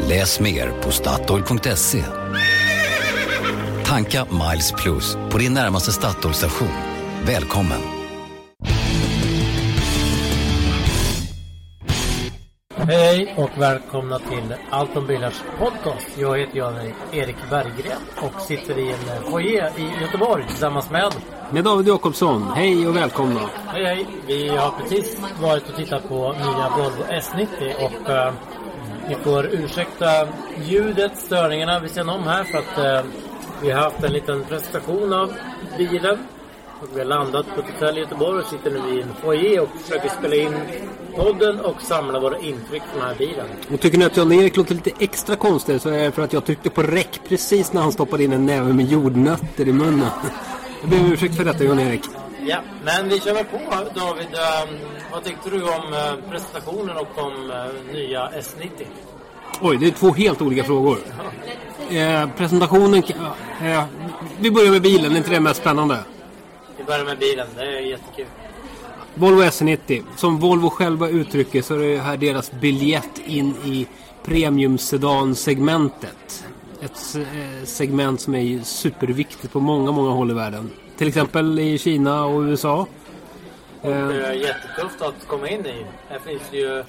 Läs mer på Statoil.se. Tanka Miles Plus på din närmaste Statoil-station. Välkommen! Hej och välkomna till Allt om bilars podcast. Jag heter Jan-Erik Berggren och sitter i en foyer i Göteborg tillsammans med med David Jakobsson. Hej och välkomna. Hej hej. Vi har precis varit och tittat på nya Volvo S90 och uh, ni får ursäkta ljudet, störningarna vi ser om här för att uh, vi har haft en liten presentation av bilen. Och vi har landat på ett hotell i Göteborg och sitter nu i en foyer och försöker spela in podden och samla våra intryck från den här bilen. Och tycker ni att Jan-Erik låter lite extra konstig så är det för att jag tryckte på räck precis när han stoppade in en näve med jordnötter i munnen. Jag ber om ursäkt för detta Jan-Erik. Ja, men vi kör väl på David. Um, vad tyckte du om uh, presentationen och om uh, nya S90? Oj, det är två helt olika frågor. Eh, presentationen... Eh, vi börjar med bilen, är inte det mest spännande? Vi börjar med bilen, det är jättekul. Volvo S90. Som Volvo själva uttrycker så är det här deras biljett in i premium sedan-segmentet. Ett eh, segment som är superviktigt på många, många håll i världen. Till exempel i Kina och USA. Och det är jättetufft att komma in i. Här finns det ju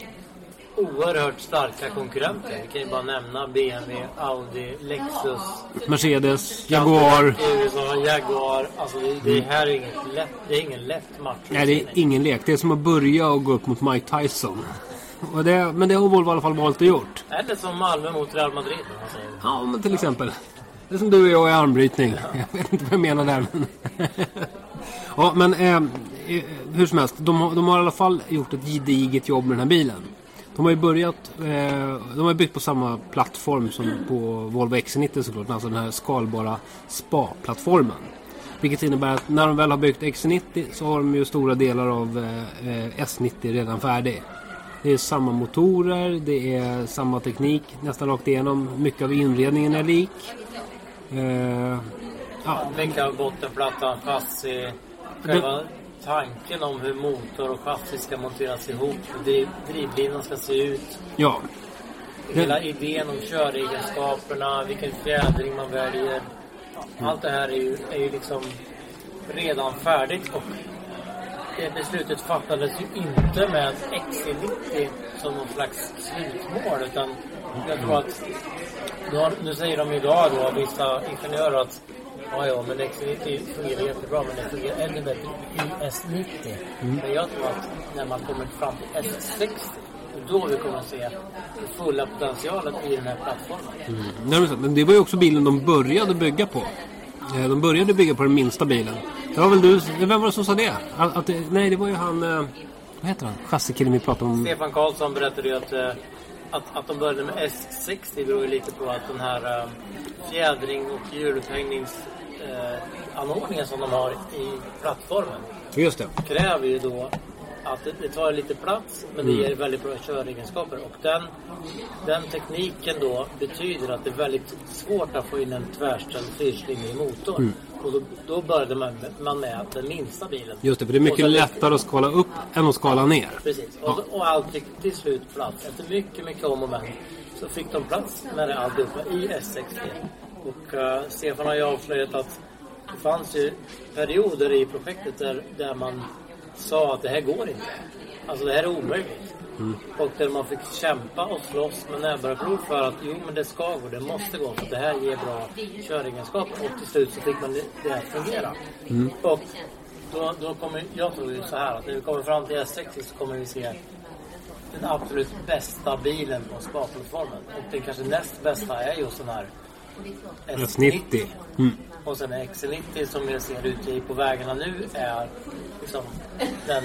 oerhört starka konkurrenter. Vi kan ju bara nämna BMW, Audi, Lexus. Mercedes, Jaguar. USA, Jaguar. Alltså det, det här är, inget lätt, det är ingen lätt match. Nej, det är ingen lek. Det är som att börja och gå upp mot Mike Tyson. Det, men det har Volvo i alla fall valt att gjort. Eller som Malmö mot Real Madrid. Ja, men till exempel. Det är som du och jag i armbrytning. Jag vet inte vad jag menar där. Men ja, men eh, eh, hur som helst. De, de, har i alla fall gjort ett gediget jobb med den här bilen. De har ju börjat, eh, de har byggt på samma plattform som på Volvo XC90 såklart. Alltså den här skalbara SPA-plattformen. Vilket innebär att när de väl har byggt XC90 så har de ju stora delar av eh, S90 redan färdig. Det är samma motorer, det är samma teknik nästan rakt igenom. Mycket av inredningen är lik. Eh, ja. Mycket bottenplattan, chassi, själva tanken om hur motor och chassi ska monteras ihop, hur drivlinan ska se ut. Ja. Hela idén om köregenskaperna, vilken fjädring man väljer. Allt det här är ju, är ju liksom redan färdigt. Och det beslutet fattades ju inte med XC90 som någon slags slutmål. Utan jag tror att, nu säger de idag då, vissa ingenjörer att Ja, ja, men XC90 fungerar jättebra, men det fungerar ännu bättre i S90. Mm. Men jag tror att när man kommer fram till S60, då vi kommer att se fulla potentialen i den här plattformen. Mm. Men det var ju också bilen de började bygga på. Eh, de började bygga på den minsta bilen. Det var väl du, vem var det som sa det? Att, att nej, det var ju han... Eh, vad heter han? Chassikillen vi pratade om. Stefan Karlsson berättade ju att, eh, att, att de började med S60 beror ju lite på att den här fjädring och hjulupphängningsanordningen som de har i plattformen. Just det. Kräver ju då att det, det tar lite plats men det mm. ger väldigt bra köregenskaper. Och den, den tekniken då betyder att det är väldigt svårt att få in en tvärställd fyrcylindrig motor. Mm. Och då, då började man, man med den minsta bilen. Just det, för det är mycket lättare att skala upp än att skala ner. Precis, och, ja. och allt fick till slut plats. Efter mycket, mycket om och men så fick de plats med det alltihopa i S60. Och uh, Stefan har ju avslöjat att det fanns ju perioder i projektet där, där man sa att det här går inte. Alltså det här är omöjligt. Mm. Och där man fick kämpa och slåss med näbbar och klor för att jo men det ska gå, det måste gå för det här ger bra köregenskaper. Och till slut så fick man det, att fungera. Mm. Och då, då kommer, jag tror ju så här att när vi kommer fram till S60 så kommer vi se den absolut bästa bilen på spa Och den kanske näst bästa är just den här S90. Mm. Och sen XC90 som jag ser ute på vägarna nu är liksom den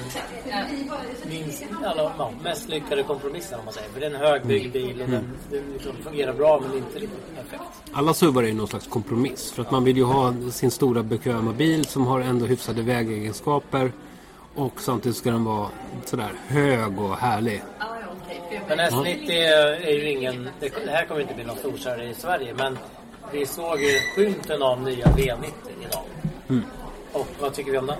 minst, ja, mest lyckade kompromissen om man säger. För det är en högbyggd bil och den, den liksom fungerar bra men inte riktigt perfekt. Alla SUVar är ju någon slags kompromiss. För att man vill ju ha sin stora bekväma bil som har ändå hyfsade vägegenskaper. Och samtidigt ska den vara sådär hög och härlig. Men S90 är ju ingen... Det det här kommer inte bli någon storsäljare i Sverige men vi såg ju skymten av nya V90 idag. Och vad tycker vi om den?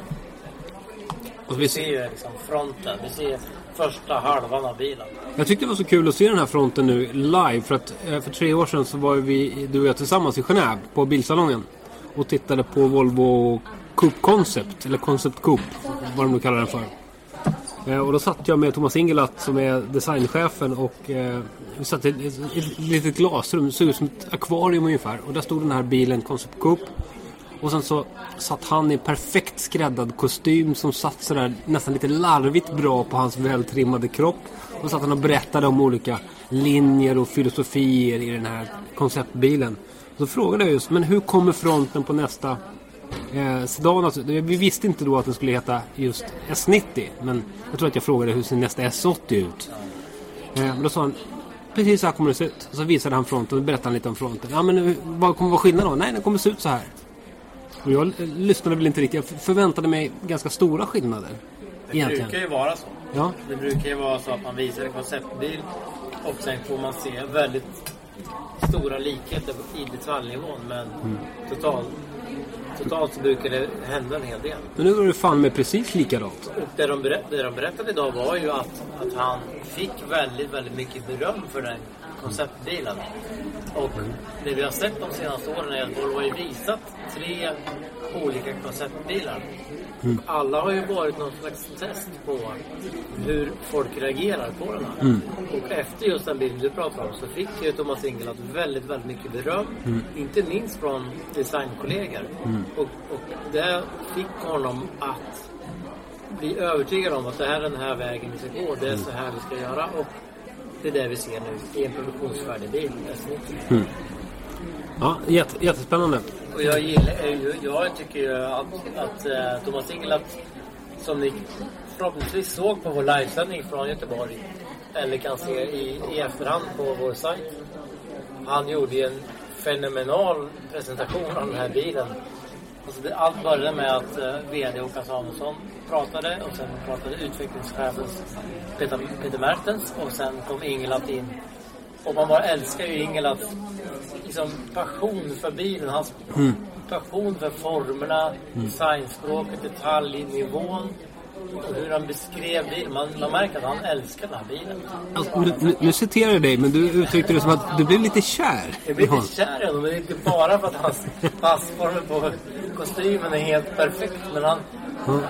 Och Vi vi ser ju liksom fronten. Vi ser första halvan av bilen. Jag tyckte det var så kul att se den här fronten nu live. För att eh, för tre år sedan så var vi, du och jag tillsammans i Genève på bilsalongen. Och tittade på Volvo Coupe Concept. Eller Concept Coupe. Vad de nu kallar den för. Eh, och då satt jag med Thomas Ingelat som är designchefen och eh, vi satt i ett, ett, litet glasrum. Det såg ut som ett akvarium ungefär. Och där stod den här bilen Concept Coupe. Och sen så satt han i perfekt skräddad kostym som satt sådär nästan lite larvigt bra på hans vältrimmade kropp. Och satt han och berättade om olika linjer och filosofier i den här konceptbilen. Så frågade jag just, men hur kommer fronten på nästa eh, sedan? Alltså, vi visste inte då att den skulle heta just S90. Men jag tror att jag frågade hur ser nästa S80 ut? Eh, men då sa han, precis så här kommer det se ut. Och så visade han fronten och berättade lite om fronten. Ja men hur- vad kommer vara skillnaden då? Nej, den kommer se ut så här. Och jag eh, lyssnade väl inte riktigt. Jag förväntade mig ganska stora skillnader. Det Egentligen. brukar ju vara så. Ja. Det brukar ju vara så att man visar en konceptbil och sen får man se väldigt stora likheter i detaljnivån men totalt, totalt så brukar det hända en hel del. Men nu var det fan med precis likadant. Och det de, berätt, det de berättade idag var ju att, att han fick väldigt, väldigt mycket beröm för den konceptbilen. Och det vi har sett de senaste åren är att Volvo har ju visat tre olika konceptbilar. Alla har ju varit någon slags test på hur folk reagerar på den här. Och efter just den bilen du pratar om så fick ju Thomas Ingelat väldigt, väldigt mycket beröm. Inte minst från designkollegor. Och, och det fick honom att bli övertygade om att det här är den här vägen vi ska gå. Det är så här vi ska göra. Och det är det vi ser nu i en produktionsfärdig bil. Ja, jätte, jättespännande. Och jag gillar jag tycker ju att, att eh, Thomas Ingelat som ni förhoppningsvis såg på vår livesändning från Göteborg eller kan se i, i efterhand på vår sajt. Han gjorde ju en fenomenal presentation av den här bilen. Alltså det, allt började med att eh, VD Håkan Samuelsson pratade och sen pratade utvecklingschefen Peter, Peter Mertens och sen kom Ingelat in. Och man bara älskar ju Ingelats liksom, passion för bilen. Hans passion för formerna, designspråket, detaljnivån. Och hur han beskrev bilen. Man, man märker att han älskar den här bilen. Alltså, nu, nu, citerar jag dig, men du uttryckte det som att du blev lite kär Jag honom. lite kär i honom, men det är inte bara för att hans passformer på kostymen är helt perfekt. Men han,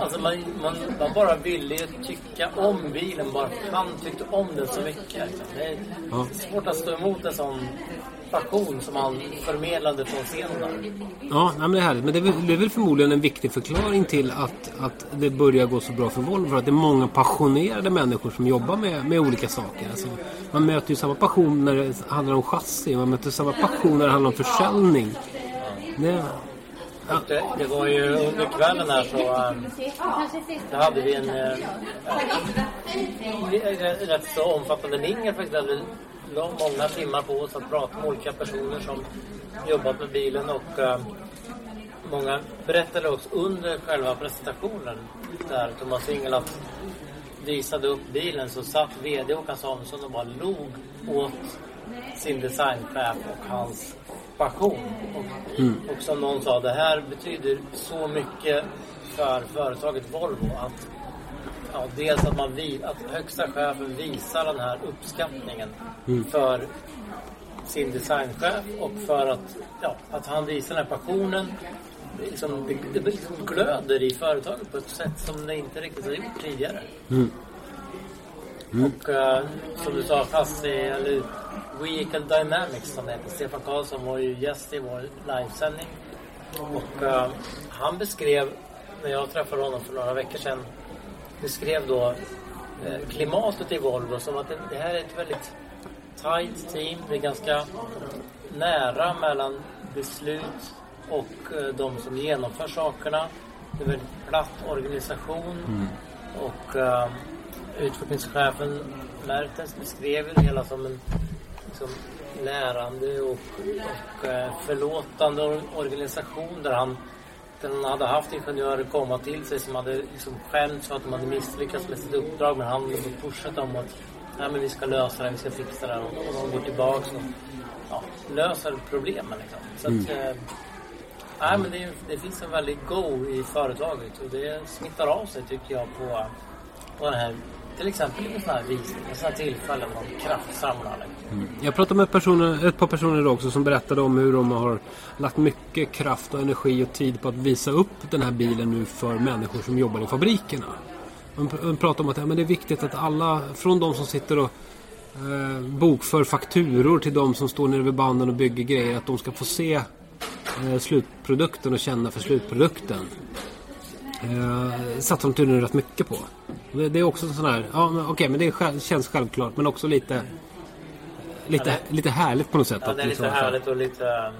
alltså man, man, man bara ville tycka om bilen bara han tyckte om den så mycket. Det är Ja. svårt att stå emot en sån passion som han förmedlade från scenen. Ja, nej, men det är härligt. Men det är, väl, det är väl förmodligen en viktig förklaring till att, att det börjar gå så bra för Volvo. För att det är många passionerade människor som jobbar med, med olika saker. Alltså, man möter ju samma passion när det handlar om chassi. Man möter samma passion när det handlar om försäljning. Det, det, det var ju under kvällen här så um, då hade vi en uh, rätt så omfattande mingel faktiskt. Där vi la många timmar på oss att prata med olika personer som jobbat med bilen och uh, många berättade också under själva presentationen där Thomas Ingelat visade upp bilen så satt VD Håkan Samuelsson och bara log åt sin designchef och hans passion. Och, och som någon sa, det här betyder så mycket för företaget Volvo att ja, dels att, man vi, att högsta chefen visar den här uppskattningen för sin designchef och för att, ja, att han visar den här passionen. Liksom, det, det liksom glöder i företaget på ett sätt som det inte riktigt har gjort tidigare. Och eh, som du sa, chassi eller Vehicle Dynamics som heter. Stefan Karlsson var ju gäst i vår livesändning. Och eh, han beskrev, när jag träffade honom för några veckor sedan, beskrev då eh, klimatet i Volvo som att det, det här är ett väldigt tight team. Det är ganska nära mellan beslut och eh, de som genomför sakerna. Det är en väldigt platt organisation. Och uh, utvecklingschefen Mertens beskrev det hela som en liksom, lärande och, och uh, förlåtande or- organisation där han, där han hade haft ingenjörer komma till sig som hade liksom skämts för att de hade misslyckats med sitt uppdrag men han hade pushat dem att Nej, men vi ska lösa det, vi ska fixa det och, och de går tillbaks och ja, löser problemen. Liksom. Så att, eh, nej, men det, det finns en väldigt go i företaget och det smittar av sig tycker jag på, på den här till exempel i sådana här visningar, sådana här tillfällen de kraftsamlar. Liksom. Jag pratade med personer, ett par personer idag också som berättade om hur de har lagt mycket kraft och energi och tid på att visa upp den här bilen nu för människor som jobbar i fabrikerna. De pratade pratar om att ja, men det är viktigt att alla, från de som sitter och eh, bokför fakturor till de som står nere vid banden och bygger grejer, att de ska få se eh, slutprodukten och känna för slutprodukten. Eh, satsar de tydligen rätt mycket på. Det, det är också en sån här, ja men okej men det är, känns självklart men också lite Lite, Ja, lite härligt på något sätt. Ja, att det är liksom lite härligt och lite... um,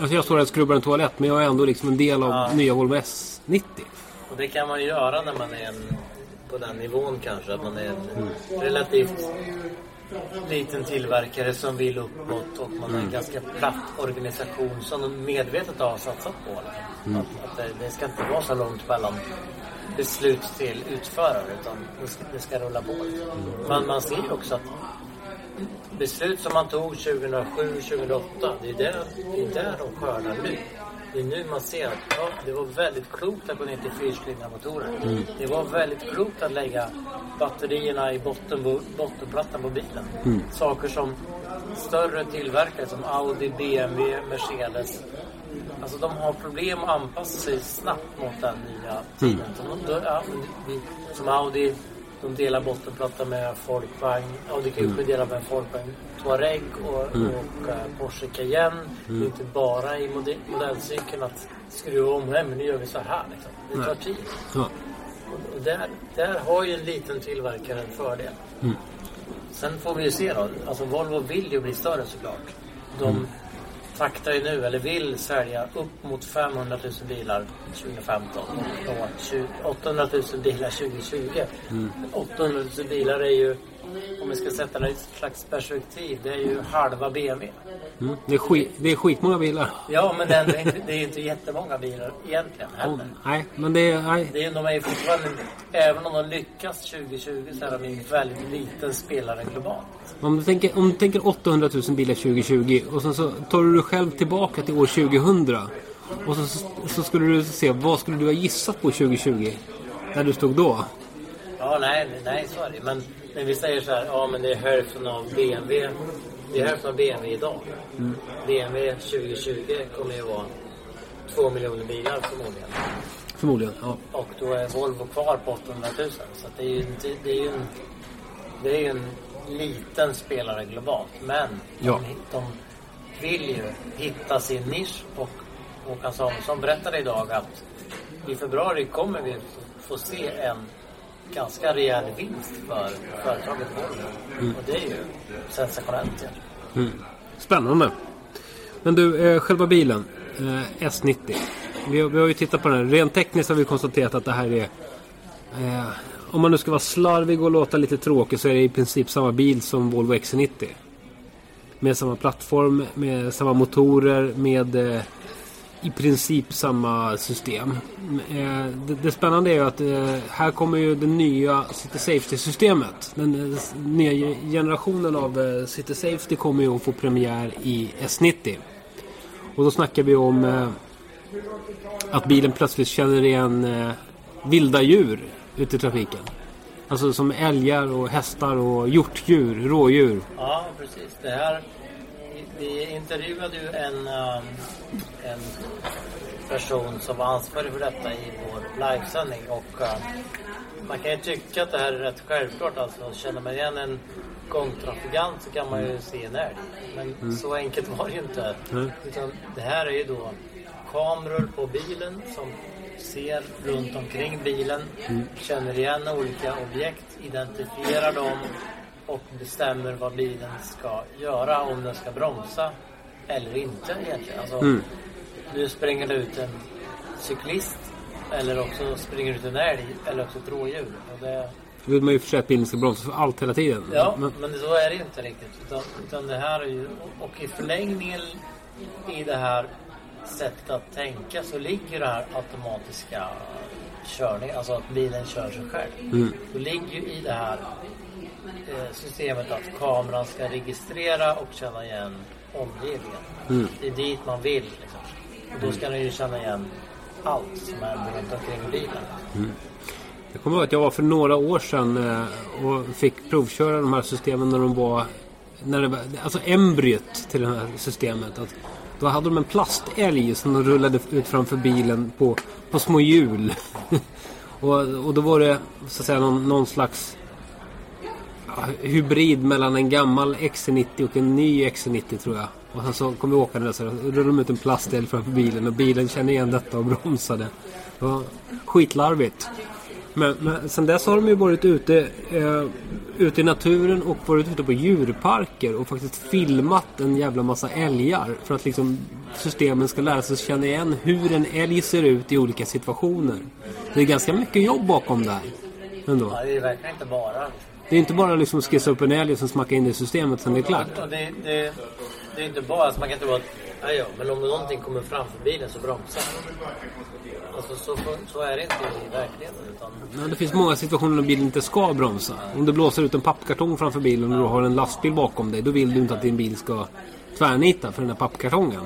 Alltså jag står här och skrubbar en toalett men jag är ändå liksom en del av Ja. nya Volvo S90. Och det kan man ju göra när man är en, på den nivån kanske. Att man är en relativt liten tillverkare som vill uppåt och man är en ganska platt organisation som de medvetet har satsat på. Liksom. Att, att det, det ska inte vara så långt mellan beslut till utförare utan det ska, det ska rulla på. Men man ser ju också att beslut som man tog 2007, 2008, det är där, det är där de skördar nu. Det är nu man ser att ja, det var väldigt klokt att gå ner till fyrcylindriga motorer. Det var väldigt klokt att lägga batterierna i botten, bottenplattan på bilen. Saker som större tillverkare som Audi, BMW, Mercedes Alltså de har problem att anpassa sig snabbt mot den nya tiden. De, då, ja, som Audi, de delar bottenplatta med Folkvagn. Audi kanske delar med Folkvagn Touareg och, och eh, Porsche Cayenne. Det är inte bara i modell, modellcykeln att skruva om hem, men nu gör vi så här. Liksom. Det tar tid. Ja. Och där, där har ju en liten tillverkare en fördel. Sen får vi ju se då. Alltså Volvo vill ju bli större såklart. De taktar ju nu, eller vill sälja upp mot 500 000 bilar 2015 och 20 800 000 bilar 2020. 800 000 bilar är ju, om vi ska sätta det i ett slags perspektiv, det är ju halva BMW. Mm. Det, är skit, det är skitmånga bilar. Ja, men det är, inte, det är inte jättemånga bilar egentligen heller. Nej, men det är... Nej. Det är, de är fortfarande, även om de lyckas 2020 så är de en väldigt liten spelare globalt. Om du, tänker, om du tänker 800 000 bilar 2020 och sen så tar du dig själv tillbaka till år 2000. Och så, så skulle du se, vad skulle du ha gissat på 2020? När du stod då? Ja, nej, nej, så är det. Men när vi säger så här, ja men det är hälften av BMW. Det är hälften av BMW idag. BMW 2020 kommer ju vara två miljoner bilar förmodligen. Förmodligen, ja. Och då är Volvo kvar på 800 000. Så att det är ju inte, det är ju en, det är ju en liten spelare globalt. Men Ja. de, de vill ju hitta sin nisch. Och Håkan Samuelsson berättade idag att i februari kommer vi få se en ganska rejäl vinst för företaget Volvo. Och det är ju sensationellt. Ja. Spännande. Men du, eh, själva bilen. Eh, S90. Vi, har- vi har ju tittat på den. här. Rent tekniskt har vi konstaterat att det här är... Eh, om man nu ska vara slarvig och låta lite tråkig så är det i princip samma bil som Volvo XC90. Med samma plattform, med samma motorer, med eh, i princip samma system. Eh, det, det spännande är ju att eh, här kommer ju det nya City Safety-systemet. Den eh, nya generationen av City Safety kommer ju att få premiär i S90. Och då snackar vi om att bilen plötsligt känner igen vilda djur ute i trafiken. Alltså som älgar och hästar och hjortdjur, rådjur. Ja, precis. Det här, vi intervjuade ju en, um, en person som var ansvarig för detta i vår livesändning. Och uh, man kan ju tycka att det här är rätt självklart. Alltså, känner man igen en gångtrafikant så kan man ju se en älg. Men så enkelt var det ju inte. Utan det här är ju då kameror på bilen som ser runt omkring bilen, känner igen olika objekt, identifierar dem och bestämmer vad bilen ska göra. Om den ska bromsa eller inte egentligen. Alltså, Mm. Nu springer det ut en cyklist eller också springer ut en älg eller också ett rådjur. Och det, Då vill man ju för sig att bilen ska bromsa för allt hela tiden. Ja, Men, men så är det ju inte riktigt. Utan, utan det här är ju... Och i förlängningen i det här sättet att tänka så ligger det här automatiska körningen, alltså att bilen kör sig själv. Mm. Det ligger ju i det här systemet att kameran ska registrera och känna igen omgivningen. Mm. Det är dit man vill. Liksom. Och då ska den ju känna igen allt som är runt omkring bilen. Jag kommer ihåg att jag var för några år sedan eh, och fick provköra de här systemen när de var... När det var alltså embryot till det här systemet. Att då hade de en plastälg som de rullade ut framför bilen på, på små hjul. och, och då var det så att säga någon, någon slags hybrid mellan en gammal XC90 och en ny XC90 tror jag. Och sen så kom vi åkande där så rullade de ut en plastdel framför bilen och bilen kände igen detta och bromsade. Det var skitlarvigt. Men, men sen dess har de ju varit ute, eh, ute i naturen och varit ute på djurparker och faktiskt filmat en jävla massa älgar. För att liksom systemen ska lära sig känna igen hur en älg ser ut i olika situationer. Det är ganska mycket jobb bakom det här. Ändå. Ja, det är verkligen inte bara. Det är inte bara liksom att skissa upp en älg och sen smacka in det i systemet sen det är klart. Och det, det, det är inte bara, alltså man kan inte bara, ja, ja, men om någonting kommer framför bilen så bromsar Alltså så, så är det inte i verkligheten. Utan, Ja, det finns många situationer när bilen inte ska bromsa. Om det blåser ut en pappkartong framför bilen och du har en lastbil bakom dig. Då vill du inte att din bil ska tvärnita för den här pappkartongen.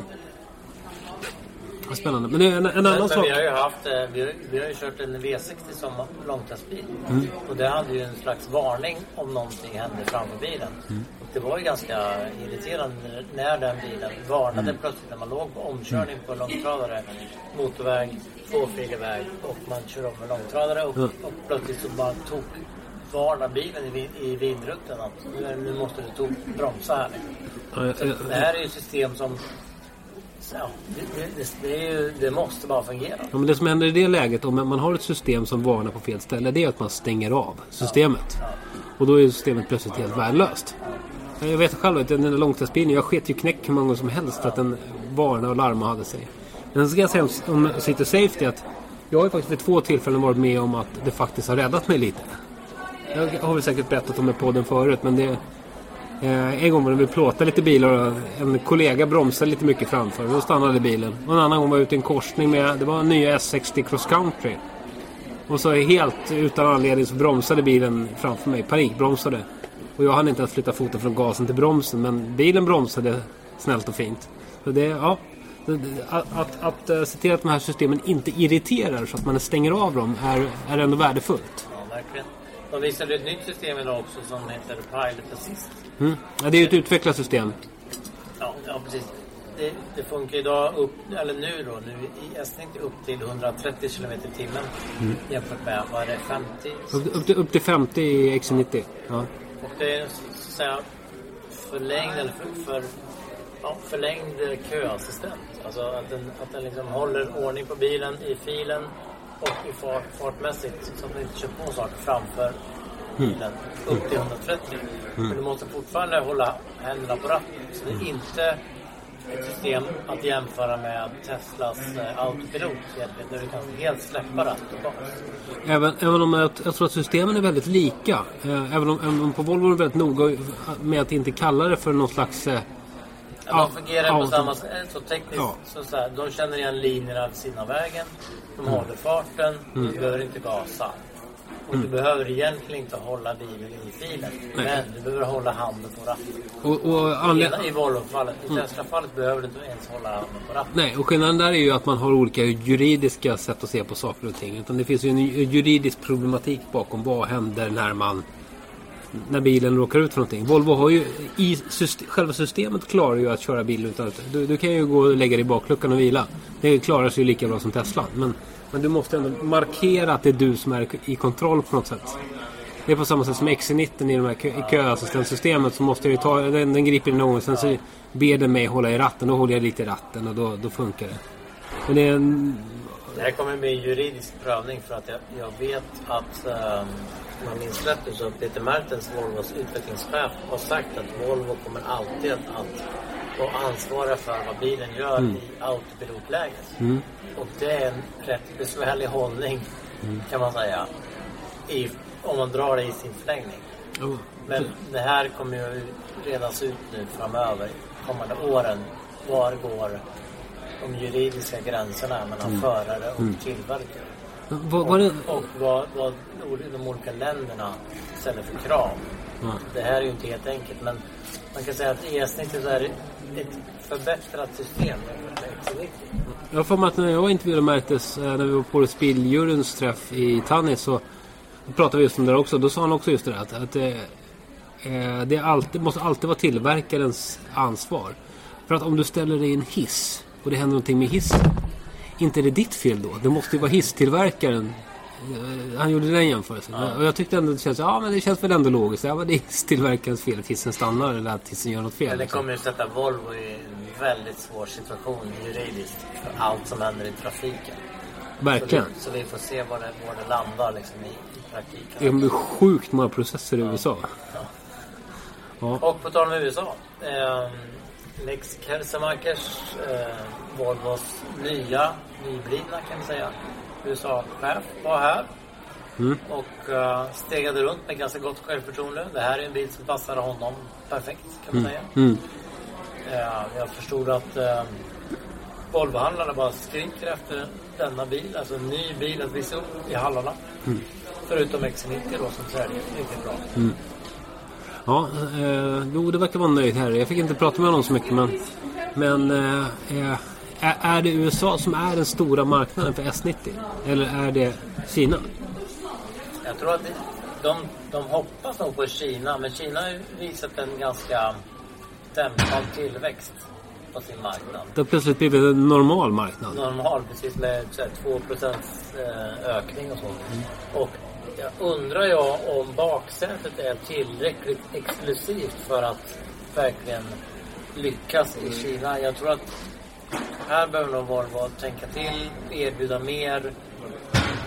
Ja, Spännande. Men en, en annan sak. vi har ju haft, eh, vi har, vi har ju kört en V60 som långtransportbil. Och det hade ju en slags varning om någonting hände framför bilen. Och det var ju ganska irriterande när den bilen varnade plötsligt när man låg på omkörning på en långtradare, motorväg, tvåfilig väg och man kör om en långtradare och, och plötsligt så bara tog varnar bilen i, vin- i vindrutan att nu, nu måste du tog, bromsa här. Ja, Det här är ju system som Ja, det, det, det, ju, det måste bara fungera. Ja, men det som händer i det läget om man har ett system som varnar på fel ställe. Det är att man stänger av systemet. Och då är systemet plötsligt helt värdelöst. Jag vet själv att den där långtransportbilen, jag sket ju knäck hur många som helst att den varnade och larmade hade sig. Men så ska jag säga om, om City Safety att jag har ju faktiskt vid två tillfällen varit med om att det faktiskt har räddat mig lite. Jag har väl säkert berättat om det på podden förut men det... Eh, en gång var det vi plåtade lite bilar och en kollega bromsade lite mycket framför. Då stannade bilen. Och en annan gång var jag ute i en korsning med... Det var en nya S60 Cross Country. Och så helt utan anledning så bromsade bilen framför mig. Panikbromsade. Och jag hann inte ens flytta foten från gasen till bromsen. Men bilen bromsade snällt och fint. Så det, ja. Att, att, att eh, se till att de här systemen inte irriterar så att man stänger av dem är, är ändå värdefullt. Ja, verkligen. De visade ett nytt system idag också som heter Pilot Assist. Mm. Ja, det är ju ett utvecklat system. Ja, ja precis. Det, det funkar idag upp, eller nu då, nu i S90 upp till 130 km i timmen. Jämfört med, vad är det, 50? Upp, upp, till, upp till 50 i XC90. Ja. Och det är så att säga förlängd, eller för, för, ja, förlängd köassistent. Alltså att den, att den liksom håller ordning på bilen i filen och i fart, fartmässigt så att den inte kör på saker framför bilen upp till 130. Men du måste fortfarande hålla händerna på ratten. Så det är inte ett system att jämföra med Teslas eh, autopilot egentligen, där du kan helt släppa ratt och gas. Även, även om jag, jag tror att systemen är väldigt lika. Eh, även, om, även om på Volvo är de väldigt noga med att inte kalla det för någon slags... Eh, Ja, de fungerar på samma sätt. Så tekniskt, Ja. så så här, de känner igen linjerna vid sidan av vägen. De håller farten. Mm. Du behöver inte gasa. Och du behöver egentligen inte hålla bilen i filen. Men du behöver hålla handen på ratten. Och, och anled- I, Volvo-fallet. I Tesla-fallet behöver du inte ens hålla handen på ratten. Nej, och skillnaden där är ju att man har olika juridiska sätt att se på saker och ting. Utan det finns ju en juridisk problematik bakom. Vad händer när man... När bilen råkar ut för någonting. Volvo har ju... I system, själva systemet klarar ju att köra bil utan att... Du, du kan ju gå och lägga dig i bakluckan och vila. Det klarar sig ju lika bra som Tesla. Men, men du måste ändå markera att det är du som är i kontroll på något sätt. Det är på samma sätt som XC90 i de här köassistentsystemet så måste jag ju ta, den, den griper in någon gång sen så ber den mig hålla i ratten. Då håller jag lite i ratten och då, då funkar det. Men det är en... Det här kommer bli en juridisk prövning för att jag, jag vet att Um jag minns rätt så Peter Mertens, Volvos utvecklingschef, har sagt att Volvo kommer alltid att, att vara ansvariga för vad bilen gör Mm. i autopilotläget. Och det är en rätt besvärlig hållning Mm. kan man säga. I, om man drar det i sin förlängning. Ja. Men det här kommer ju redas ut nu framöver, kommande åren. Var går de juridiska gränserna mellan Mm. förare och tillverkare? Vad, vad det, Och vad, vad de olika länderna ställer för krav. Ja. Det här är ju inte helt enkelt men man kan säga att i E-snittet så är det ett förbättrat system jämfört med X90. jag för mig att när jag intervjuade Mertes, eh, när vi var på Spilljuryns träff i Tannis så pratade vi just om det också. Då sa han också just det där att, att eh, eh, det alltid, måste alltid vara tillverkarens ansvar. För att om du ställer dig i en hiss och det händer någonting med hissen. Inte är det ditt fel då. Det måste ju vara hisstillverkaren. Eh, Han gjorde den jämförelsen. Och jag tyckte ändå det känns, ja men det känns väl ändå logiskt. Ja men det är hisstillverkarens fel att hissen stannar eller att hissen gör något fel. Men det liksom. kommer ju sätta Volvo i en väldigt svår situation juridiskt för allt som händer i trafiken. Verkligen. Så vi, så vi får se var det, var det landar liksom i, i praktiken. Det kommer bli sjukt många processer i USA. Ja. Och på tal om USA. Eh, Lex Kersemakers, eh, Volvos nya, nyblivna kan vi säga, USA-chef var här. Mm. Och eh, stegade runt med ganska gott självförtroende. Det här är en bil som passar honom perfekt kan man säga. Mm. Eh, jag förstod att eh, Volvohandlarna bara skriker efter denna bil. Alltså en ny bil att visa upp i hallarna. Mm. Förutom XC90 då som säljer riktigt bra. Ja, eh, jo, det verkar vara nöjd här. Jag fick inte prata med honom så mycket men... Men eh, eh, är- det USA som är den stora marknaden för S90? Eller är det Kina? Jag tror att de, de hoppas nog på Kina, men Kina har ju visat en ganska dämpad tillväxt på sin marknad. Det har plötsligt blivit en normal marknad. Normal, precis med här, 2 procents eh, ökning och så. Och jag undrar jag om baksätet är tillräckligt exklusivt för att verkligen lyckas i Kina. Jag tror att här behöver nog Volvo tänka till, erbjuda mer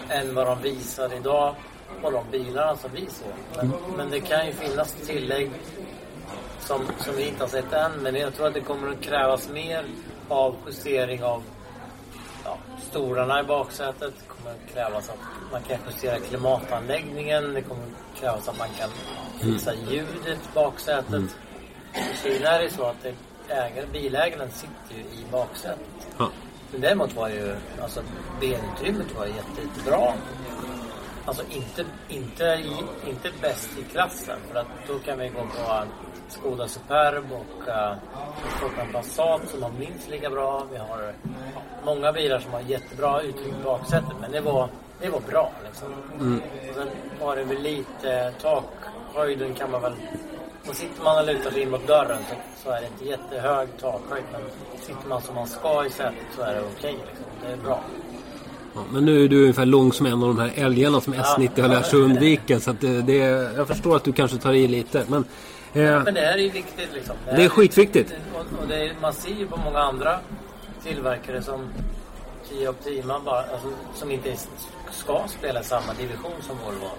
än vad de visar idag på de bilarna som vi såg. Men, men det kan ju finnas tillägg som, som vi inte har sett än. Men jag tror att det kommer att krävas mer av justering av ja, stolarna i baksätet. Det kommer att krävas att man kan justera klimatanläggningen. Det kommer att krävas att man kan fixa ljudet i baksätet. I Kina är det så att det, ägare, bilägaren sitter ju i baksätet. Ja. Men däremot var ju alltså benutrymmet var jätte, jättebra. Alltså inte, inte, i, inte bäst i klassen för att då kan vi gå på Skoda Superb och uh, Volkswagen Passat som har minst lika bra. Vi har många bilar som har jättebra utrymme i baksätet men det var, det var bra liksom. Och sen var det väl lite takhöjden kan man väl så sitter man och lutar sig in mot dörren så, så är det inte jättehög takhöjd men sitter man som man ska i sätet så är det okej liksom. Det är bra. Ja, men nu är du ungefär lång som en av de här älgarna som S90 har lärt sig undvika. Så det, det, jag förstår att du kanske tar i lite. Men, eh, Men det här är ju viktigt liksom. Det är här skitviktigt. Och, och det är, man ser ju på många andra tillverkare som Kia Optima bara, alltså, som inte är- ska spela samma division som Volvo.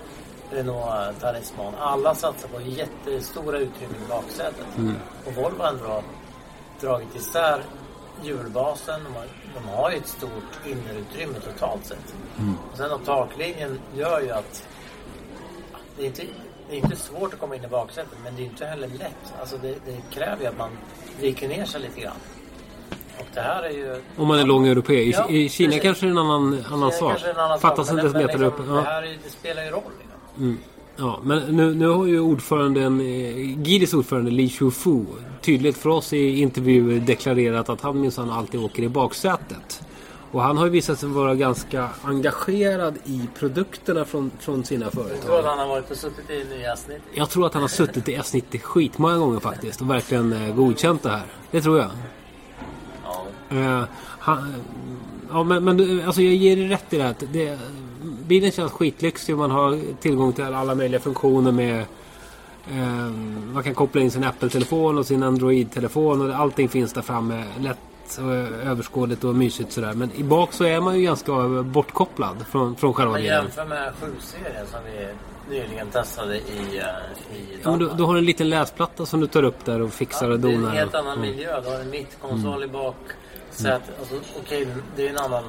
Renault Talisman. Alla satsar på jättestora utrymmen i baksätet. Mm. Och Volvo har ändå dragit isär hjulbasen. De har, de har ju ett stort innerutrymme totalt sett. Mm. Och sen och taklinjen gör ju att det är, inte, det är inte svårt att komma in i baksätet men det är inte heller lätt. Alltså det, det kräver ju att man viker ner sig lite grann. Och det här är ju... om man är lång europé. I, Ja, I Kina precis. kanske är en annan, annan sak. Fattas inte meter upp. liksom, Ja. Det, här är, det spelar ju roll. Liksom. Ja, men nu, nu har ju ordföranden, eh, Gidis ordförande Li Shufu tydligt för oss i intervjuer deklarerat att han minsann alltid åker i baksätet. Och han har ju visat sig vara ganska engagerad i produkterna från, från sina Jag tror att företag. han har varit och suttit i nya snitt. Jag tror att han har suttit i S90 skitmånga gånger faktiskt och verkligen eh, godkänt det här. Det tror jag. Ja. Eh, han, ja, men, men alltså jag ger dig rätt i det här. Det, bilen känns skitlyxig. Man har tillgång till alla möjliga funktioner med eh, man kan koppla in sin Apple-telefon och sin Android-telefon och allting finns där framme. Lätt och överskådligt och mysigt sådär. Men i bak så är man ju ganska bortkopplad från, från själva bilen. jämför med 7-serien som vi nyligen testade i, eh, i Ja, du, du har en liten läsplatta som du tar upp där och fixar och det är donar. en helt annan mm. miljö. Du har en mittkonsol i bak. Säte, alltså, okej, det är en annan...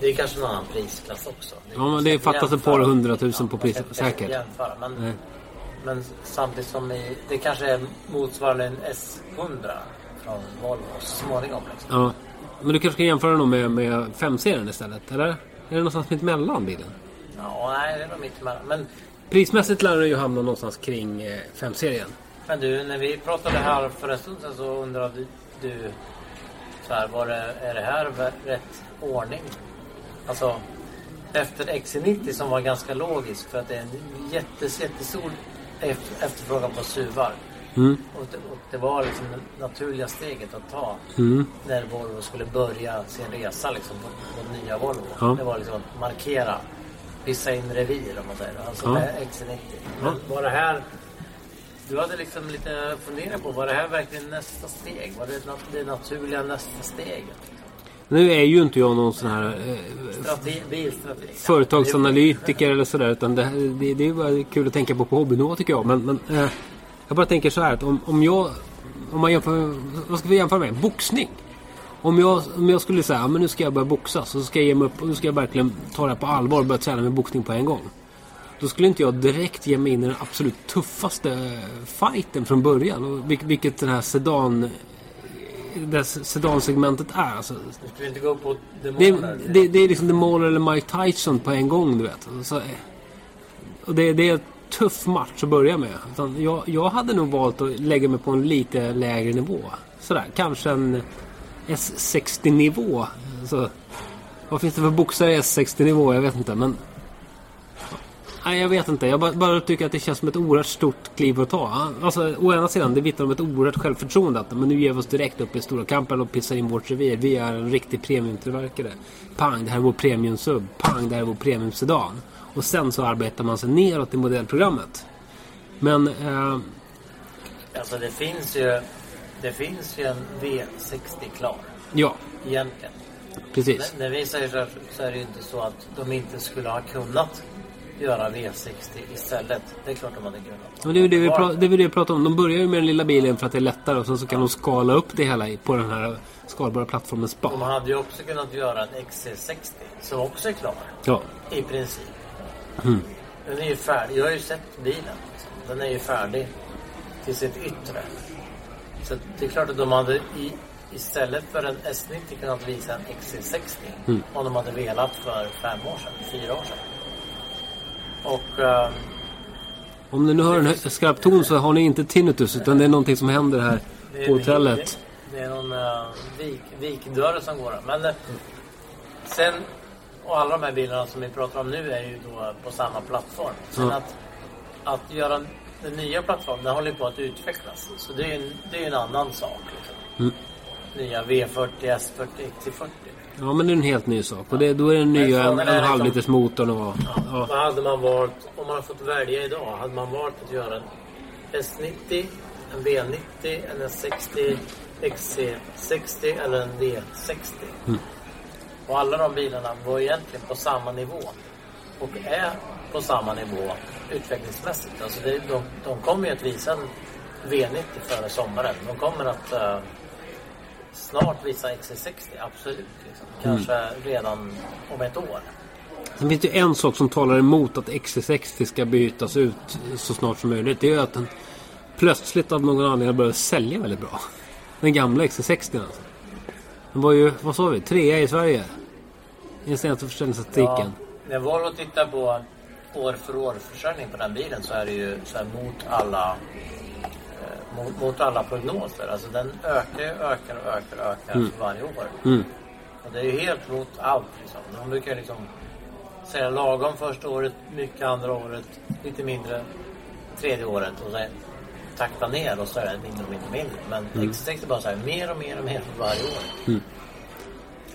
Det är kanske en annan prisklass också. Ja, men det ska fattas ett par hundratusen på pris- jag ska inte säkert. jämföra, Men, Nej. men samtidigt som i, det kanske är motsvarande en S100 från Volvo småningom. Liksom. Ja. Men du kanske kan jämföra den med, med 5-serien istället? Eller? Är det någonstans mitt emellan bilen? Ja, nej, det är nog mittemellan. Men, Prismässigt lär den ju hamna någonstans kring eh, 5-serien. men du, när vi pratade här för en stund sedan så undrade du så här, var det, är det här rätt ordning? Alltså, efter XC90 som var ganska logisk för att det är en jättes, jättestor eft- efterfrågan på SUVar. Mm. Och det, och det var liksom det naturliga steget att ta Mm. när Volvo skulle börja sin resa liksom, på, på nya Volvo. Ja. Det var liksom att markera vissa in revir om man säger. Alltså Ja. med XC90. Men var det här... Du hade liksom lite funderat på, var det här verkligen nästa steg? Var det det naturliga nästa steget? Nu är ju inte jag någon sån här eh, bilstrateg? företagsanalytiker eller sådär. Utan det, det, det är bara kul att tänka på på hobbynivå tycker jag. Men, men eh, jag bara tänker så här att om, om jag... Om man jämför, vad ska vi jämföra med? Boxning. Om jag, om jag skulle säga att nu ska jag börja boxas så ska jag ge mig upp och nu ska jag verkligen ta det här på allvar och börja träna med boxning på en gång. Då skulle inte jag direkt ge mig in i den absolut tuffaste fighten från början. Och vil- vilket den här sedan... Det här sedansegmentet är. Alltså, Nu ska vi inte gå på det, demoner. det, det är liksom The Mauler eller Mike Tyson på en gång, du vet. Så, och det, det är en tuff match att börja med. Jag, jag hade nog valt att lägga mig på en lite lägre nivå. Sådär, kanske en S60-nivå. Så, vad finns det för boxare i S60-nivå? Jag vet inte, men... Nej, jag vet inte. Jag bara, bara tycker att det känns som ett oerhört stort kliv att ta. Alltså, å ena sidan, det vittnar om ett oerhört självförtroende. Att, men nu ger vi oss direkt upp i stora kampen och pissar in vårt revir. Vi är en riktig premiumtillverkare. Pang, det här är vår premiumsub. Pang, det här är vår premiumsedan. Och sen så arbetar man sig neråt i modellprogrammet. Men... Eh, Alltså det finns ju... Det finns ju en V60 klar. ja, Egentligen. precis. När, när vi säger så, här, så är det ju inte så att de inte skulle ha kunnat göra V60 istället. Det är klart de hade kunnat. Det är det vi, pra- det är det vi pratar om. De börjar ju med den lilla bilen för att det är lättare och sen så kan de skala upp det hela på den här skalbara plattformen De SPA. hade ju också kunnat göra en XC60 som också är klar. Ja. I princip. Mm. Den är ju färdig. Jag har ju sett bilen. Liksom. Den är ju färdig till sitt yttre. Så det är klart att de hade i, istället för en S90 kunnat visa en XC60. Mm. Om de hade velat för fem år sedan, fyra år sedan. Och ehm, Om ni nu hör en skarp ton så har ni inte tinnitus utan det är någonting som händer här det på hotellet. Det, det är någon uh, vik, vikdörr som går. Men eh, sen, och alla de här bilarna som vi pratar om nu är ju då på samma plattform. Sen Ja. att, att göra den nya plattformen, den håller på att utvecklas. Så det är ju en, det är ju en annan sak. Liksom. Mm. Nya V40, S40, XC40. Ja men det är en helt ny sak. Och det, då är Men nya en, en liksom- halv liters motorn och... Ja. Vad hade man valt, om man fått välja idag, hade man valt att göra en S90, en V90, en S60, XC60 eller en V60? Och alla de bilarna var egentligen på samma nivå. Och är på samma nivå utvecklingsmässigt. Alltså det, de, de kommer ju att visa en V90 före sommaren. De kommer att eh, snart visa XC60, absolut. Liksom. Kanske redan om ett år. Sen finns det en sak som talar emot att XC60 ska bytas ut så snart som möjligt. Det är att den plötsligt av någon anledning börjar sälja väldigt bra. Den gamla XC60 alltså. Den var ju, vad sa vi, trea i Sverige. I den senaste försäljningsstatistiken. När Volvo tittar på år för år försäljning på den bilen så är det ju så här mot alla mot, mot alla prognoser. Alltså den ökar, ökar, ökar, ökar för varje år. Mm. Och det är ju helt mot allt liksom. De brukar liksom säga lagom första året, mycket andra året, lite mindre tredje året och sen takta ner och så är det mindre och mindre och mindre. Men X6 är bara så här mer och mer och mer för varje år.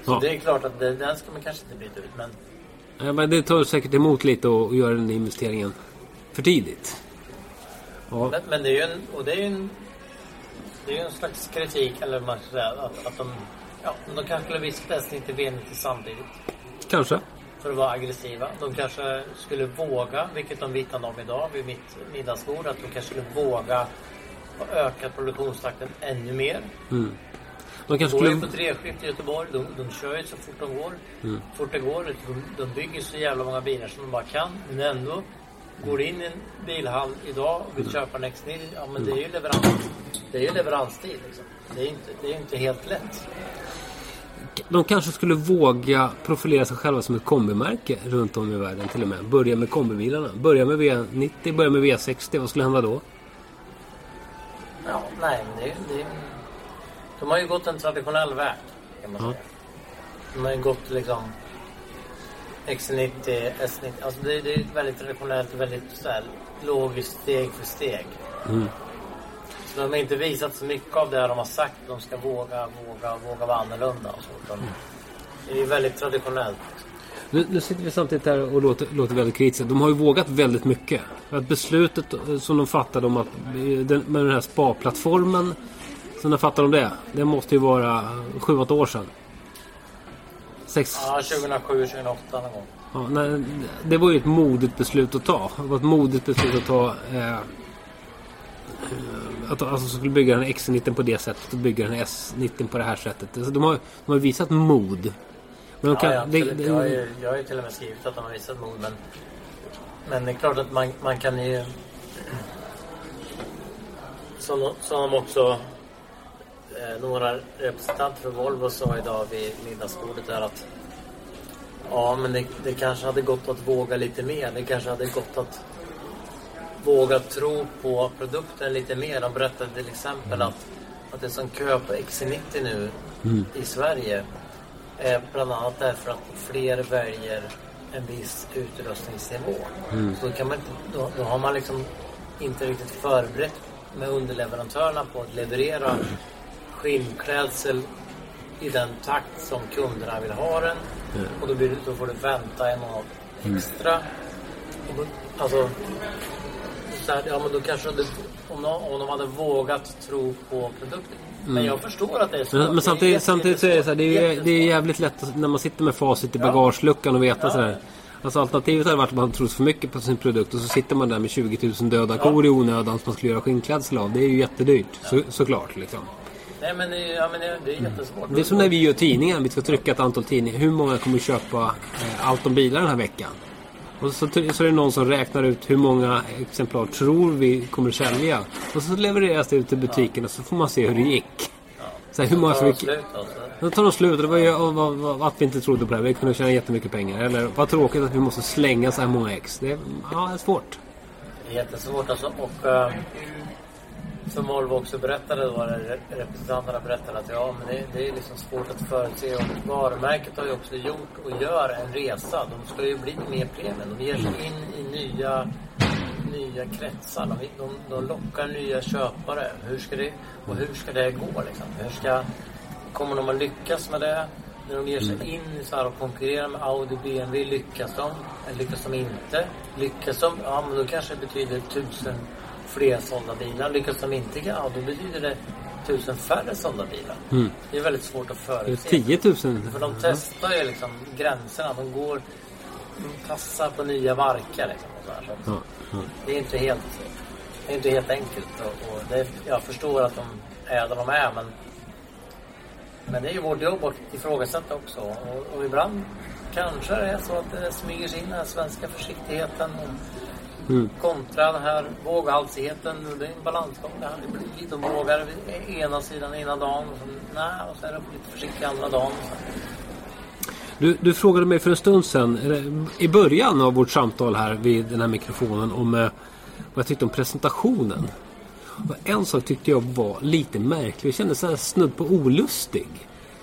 Så Ja. det är klart att det, den ska man kanske inte byta ut. Men Ja, men det tar säkert emot lite att göra den investeringen för tidigt. Ja. Men, men det är ju en, och det är en, det är en slags kritik, eller man ska säga, att, att de, ja, de kanske skulle visat S90 V90 samtidigt. Kanske. För att vara aggressiva. De kanske skulle våga, vilket de vittnade om idag vid mitt middagsbord, att de kanske skulle våga ha ökat produktionstakten ännu mer. De kanske går ju skulle... på treskift i Göteborg. De, de kör ju så fort de går. fort det går. De, de bygger så jävla många bilar som de bara kan. Men ändå går in i en bilhall idag och vill köpa en X90. Ja men det är ju leverans. Det är ju leveranstid liksom. Det är inte, det är inte helt lätt. De kanske skulle våga profilera sig själva som ett kombimärke runt om i världen till och med. Börja med kombibilarna. Börja med V90, börja med V60. Vad skulle hända då? Ja, nej men det, det, De har ju gått en traditionell väg. Kan man Ja. säga. De har ju gått liksom X90, S90. Alltså det, det är väldigt traditionellt, väldigt så här, logiskt steg för steg. Så de har inte visat så mycket av det de har sagt. De ska våga, våga, våga vara annorlunda och så. Utan det är ju väldigt traditionellt. Nu, nu sitter vi samtidigt här och låter, låter väldigt kritiska. De har ju vågat väldigt mycket. Att beslutet eh, som de fattade om att eh, den, med den här spa-plattformen som de fattade om det. Det måste ju vara 7-8 år sedan. Sex, Ja, 2007, 2008 någon gång. ja, nej, det var ju ett modigt beslut att ta. Det var ett modigt beslut att ta. Eh, eh, att alltså skulle bygga den X90 på det sättet och bygga den S90 på det här sättet. Alltså, de, har, de har visat mod. Men de kan, ja, ja, det- det- jag, har ju, jag har ju till och med skrivit att de har visat mod. Men, men det är klart att man, man kan ju... Som, som de också... Eh, några representanter för Volvo sa idag vid middagsbordet är att Ja, men det, det kanske hade gått att våga lite mer. Det kanske hade gått att våga tro på produkten lite mer. De berättade till exempel att, att det är som kö på XC90 nu i Sverige är bland annat därför att fler väljer en viss utrustningsnivå. Så då, kan man då, då har man liksom inte riktigt förberett med underleverantörerna på att leverera skinnklädsel i den takt som kunderna vill ha den. Och då, blir då får du vänta en månad extra. Och då, alltså, så här, ja, men då kanske det, om, de, om de hade vågat tro på produkten. Men jag förstår att det är så. Men, men samtidigt, samtidigt så är det så här, det är, det är jävligt lätt att, när man sitter med facit i bagageluckan och veta sådär. Alltså alternativet hade varit att man trott för mycket på sin produkt och så sitter man där med 20 000 döda kor i onödan som man skulle göra skinnklädsel av. Det är ju jättedyrt, så, såklart liksom. Nej men, ja, men det, är jättesvårt. Det är som när vi gör tidningar, vi ska trycka ett antal tidningar. Hur många kommer köpa eh, allt om bilar den här veckan? Och så, så är det någon som räknar ut hur många exemplar tror vi kommer sälja. Och så levereras det ut till butikerna så får man se hur det gick. Så här, hur många som gick... alltså. Då tar de slut. Det var ju och vad, vad, att vi inte trodde på det. här. Vi kunde tjäna jättemycket pengar. Eller vad tråkigt att vi måste slänga så här många ex. Det är, ja, det är svårt. Det är jättesvårt alltså. Och eh, som Volvo också berättade då, representanterna berättade att ja, men det, det är liksom svårt att förutse. Och varumärket har ju också gjort och gör en resa. De ska ju bli mer premium. De ger sig in i nya, nya kretsar. De, de, de lockar nya köpare. Hur ska det, och hur ska det gå liksom? Hur ska, kommer de att lyckas med det? När de ger sig in i så här och konkurrerar med Audi BMW, lyckas de? Lyckas de inte? Lyckas de? Ja, men då kanske det betyder tusen fler sålda bilar. Lyckas de inte? Ja, då betyder det tusen färre sålda bilar. Det är väldigt svårt att förutse. 10 000. För de testar ju liksom gränserna. De går... De tassar på nya marker liksom. Och så här, så Ja, ja. det är inte helt, det är inte helt enkelt. Och, och det, jag förstår att de är där de är, men, men det är ju vårt jobb att ifrågasätta också. Och, och ibland kanske det är så att det smyger sig in den här svenska försiktigheten och kontra den här våghalsigheten. Det är en balansgång det här. Det blir lite vågar ena sidan ena dagen och så, nej, och så är det lite försiktig andra dagen. Du, du frågade mig för en stund sedan, i början av vårt samtal här vid den här mikrofonen, om eh, vad jag tyckte om presentationen. Och en sak tyckte jag var lite märklig. Jag kände så här snudd på olustig.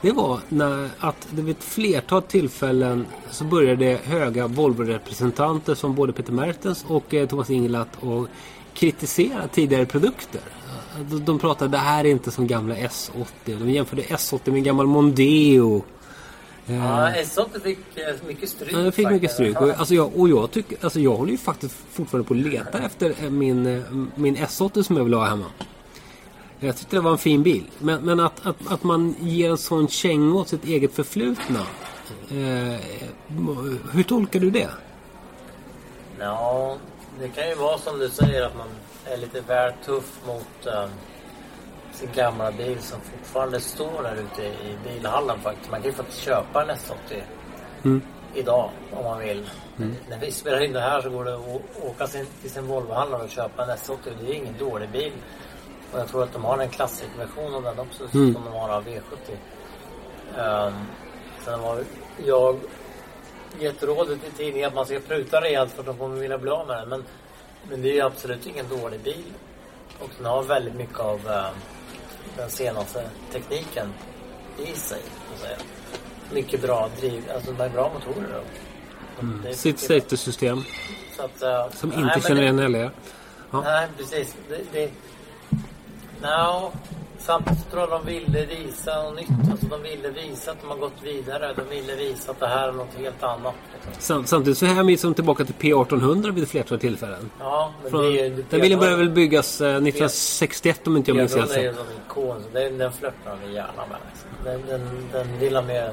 Det var när att det vid ett flertal tillfällen så började höga Volvo-representanter som både Peter Mertens och eh, Thomas Ingelat och kritisera tidigare produkter. De, de pratade det här är inte som gamla S80. De jämförde S80 med en gammal Mondeo. Ja, S80 fick eh, mycket stryk. Ja, fick mycket stryk. Och, alltså jag, och jag, tycker, alltså jag håller ju faktiskt fortfarande på att leta efter eh, min, eh, min S80 som jag vill ha hemma. Jag tyckte det var en fin bil. Men, men att, att, att man ger en sån känga åt sitt eget förflutna. Eh, hur tolkar du det? Ja, det kan ju vara som du säger att man är lite väl tuff mot eh, sin gamla bil som fortfarande står där ute i bilhallen faktiskt. Man kan ju faktiskt köpa en S80 Mm. idag om man vill. När vi spelar in det här så går det att åka till sin Volvohandlare och köpa en S80. Det är ingen dålig bil. Och jag tror att de har en klassikversion av den också Mm. som de har av V70. Um, sen har jag gett rådet i tidningen att man ska pruta rejält för att de kommer vilja bli av med den. Men, men det är ju absolut ingen dålig bil. Och den har väldigt mycket av ehm, den senaste tekniken i sig. Mycket bra driv, alltså de är bra motorer. Och, Mm. Sitt mycket- safety system. så att, eh, Som inte känner igen heller. Ja. Nej, precis. Det, det, no, samtidigt tror jag de ville visa något nytt. Alltså de ville visa att de har gått vidare. De ville visa att det här är något helt annat. Sam, samtidigt så hänvisar de tillbaka till P1800 vid ett flertal tillfällen. Ja, men Från, det är ju... den bilen började väl byggas eh, 1961 om inte jag minns helt P1800 är ju fel. som en ikon. Den, den flörtar de gärna med. Liksom. Den, den, den vill de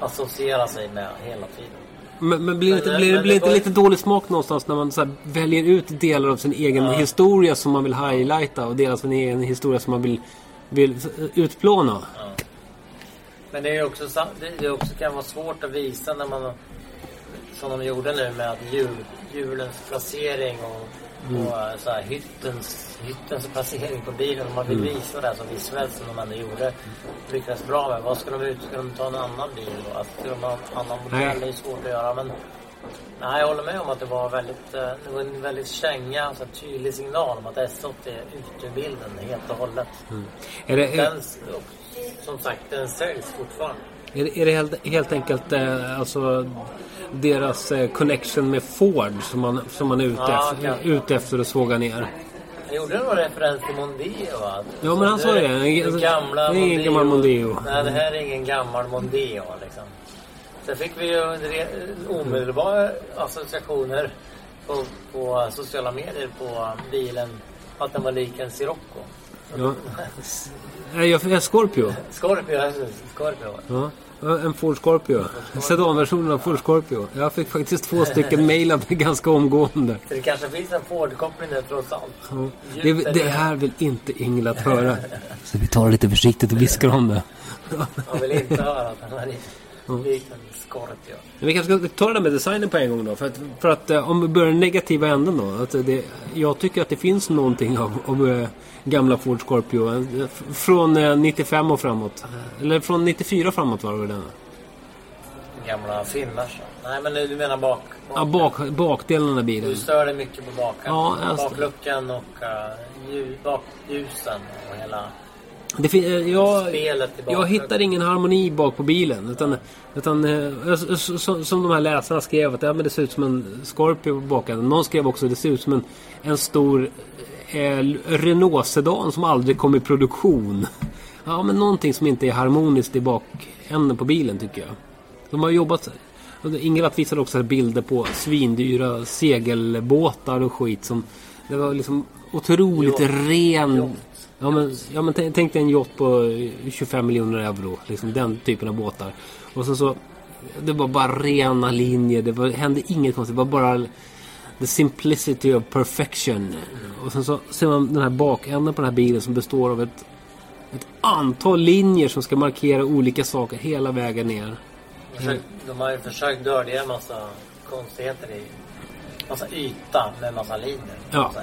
associera sig med hela tiden. Men, men blir inte, Men- blir, men blir det inte lite dålig smak någonstans när man så väljer ut delar av sin egen historia som man vill highlighta och delar av sin egen historia som man vill, vill utplåna? Men det är också, det, det också kan vara svårt att visa när man som de gjorde nu med att hjul, hjulens placering och, och eh, så här, hyttens, hyttens placering på bilen. Om man vill visa det så visuellt som de ändå gjorde. Lyckades bra med. Vad ska de ut? Ska de ta en annan bil då? Alltså, ska de ha en annan modell? Det är svårt att göra. Men nej, jag håller med om att det var väldigt, eh, det var en väldigt känga, så här, tydlig signal om att S80 är ute ur bilden helt och hållet. Är det, Den, som sagt, den säljs fortfarande. är det, är det helt, helt enkelt eh, alltså deras eh, connection med Ford som man, som man är ute, Ja, efter, ute efter att såga ner? Gjorde någon referens till Mondeo va? Ja, men han sa det. Alltså, gamla det är ingen gammal Mondeo. Nej, det här är ingen gammal Mondeo liksom. Sen fick vi ju omedelbara associationer på, på sociala medier på bilen att den var lik en Sirocco. Ja. Nej, jag, jag Scorpio. Scorpio, alltså, Scorpio. Ja. En Ford Scorpio. Sedanversionen av Ford Scorpio. Jag fick faktiskt två stycken mejlade ganska omgående. Så det kanske finns en Ford-koppling där trots allt. Ja. Det, det här vill inte Ingela höra. Så vi tar det lite försiktigt och viskar om det. Man vill inte höra att den är lik lik en Scorpio. Men vi kanske ska ta det där med designen på en gång då. För att, för att eh, om vi börjar den negativa änden då. Att det, jag tycker att det finns någonting av, av eh, gamla Ford Scorpio. eh, Från eh, 95 och framåt. Eller från 94 framåt var det den? Gamla så. Nej men du menar bak? Ja, bak, bakdelen av bilen. Du stör dig mycket på baken. Ja, Bakluckan och uh, ljus, bakljusen och hela Det eh, jag, jag hittar ingen harmoni bak på bilen. Utan, utan eh, som, som de här läsarna skrev att ja, men det ser ut som en Scorpio på. Någon skrev också att det ser ut som en, en stor eh, Renault-sedan som aldrig kom i produktion. Ja, men någonting som inte är harmoniskt i bakänden på bilen tycker jag. De har jobbat... Ingela visade också bilder på svindyra segelbåtar och skit som... Det var liksom otroligt Yacht. ren... Yacht. Ja men, ja, men tänk, dig en yacht på 25 miljoner euro. Liksom den typen av båtar. Och sen så... Det var bara rena linjer. Det var, hände inget konstigt. Det var bara... The simplicity of perfection. Och sen så ser man den här bakänden på den här bilen som består av ett... Ett antal linjer som ska markera olika saker hela vägen ner. De har ju försökt dölja en massa konstigheter i massa yta med massa linjer. Ja. Så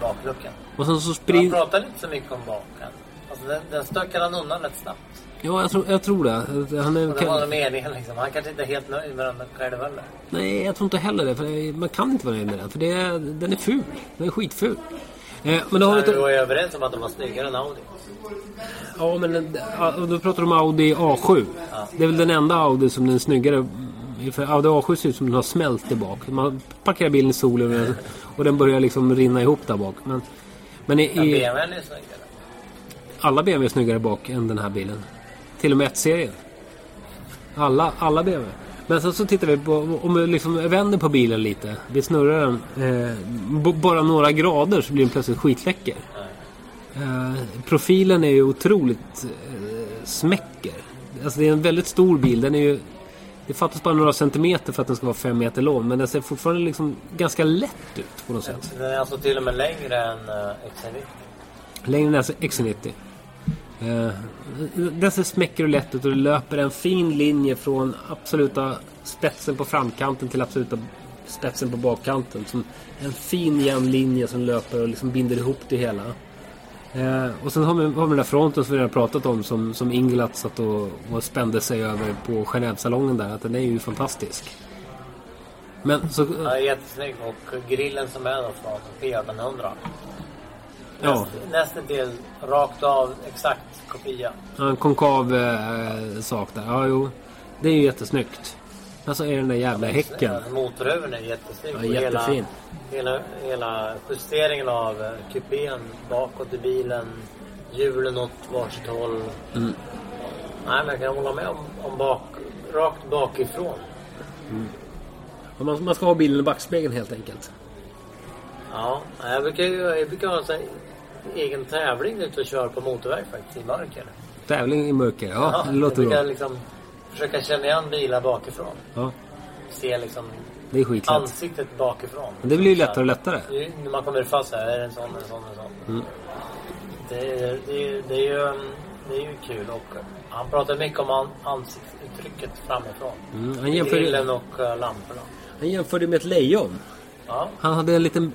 bakluckan. Och sen så sprider... pratar inte så mycket om baken. Alltså den, den stökar han undan rätt snabbt. Ja, jag tror, jag tror det. Han är, Och det var kan, meningen liksom. Han kanske inte är helt nöjd med den själv heller. nej, jag tror inte heller det. För man kan inte vara nöjd med den. För det, är- den är ful. Den är skitful. Eh, men det har Men vi inte... var ju överens om att de var snyggare än Audi. Ja, men ja, då pratar du om Audi A7. Det är väl den enda Audi som den är snyggare. För Audi A7 ser ut som den har smält där bak. Man parkerar bilen i solen och den börjar liksom rinna ihop där bak. Men, men i, Ja, i, BMWn är snyggare. alla BMW är snyggare bak än den här bilen. Till och med 1-serien. Alla, alla BMW. Men sen så tittar vi på, om vi liksom vänder på bilen lite. Vi snurrar den eh, bara några grader så blir den plötsligt skitläcker. Eh, profilen är ju otroligt eh, smäcker. Alltså det är en väldigt stor bil. Den är ju, det fattas bara några centimeter för att den ska vara fem meter lång. Men den ser fortfarande liksom ganska lätt ut på något sätt. Den är alltså till och med längre än uh, XC90. Längre än alltså XC90. Eh, den ser smäcker och lätt ut och det löper en fin linje från absoluta spetsen på framkanten till absoluta spetsen på bakkanten. Som en fin jämn linje som löper och liksom binder ihop det hela. Eh, och sen har vi, har vi den där fronten som vi redan pratat om som, som Inglat satt och, och spände sig över på Genèvesalongen där. Att den är ju fantastisk. Men så... Ja, jättesnygg och grillen som är då från P1800. Ja. Nästan del rakt av exakt kopia. Ja, En konkav eh, sak där. Ja, jo. Det är ju jättesnyggt. Men så är den där jävla häcken. Alltså, motorhuven är jättesnygg. Ja, jättefin. hela, hela justeringen av eh, kupén bakåt i bilen. Hjulen åt varsitt håll. Mm. Nej, men jag kan hålla med om, om bak, rakt bakifrån. Och Man, man ska ha bilen i backspegeln helt enkelt. Ja, jag brukar, jag brukar ha en egen tävling ute och köra på motorväg faktiskt i mörker. Tävling i mörker. Ja, det jag låter bra. liksom försöka känna igen bilar bakifrån. Ja, Se liksom det är skitlätt. ansiktet bakifrån. Men det blir ju lättare och lättare. När man kommer fast här, är det en sån, en sån, en sån. Mm. Det, är, det, är, det, är ju, det är ju kul och han pratar mycket om an, ansiktsuttrycket framifrån. Mm, han jämför- Grillen och uh, lamporna. Han jämförde med ett lejon. Ja, Han hade en liten,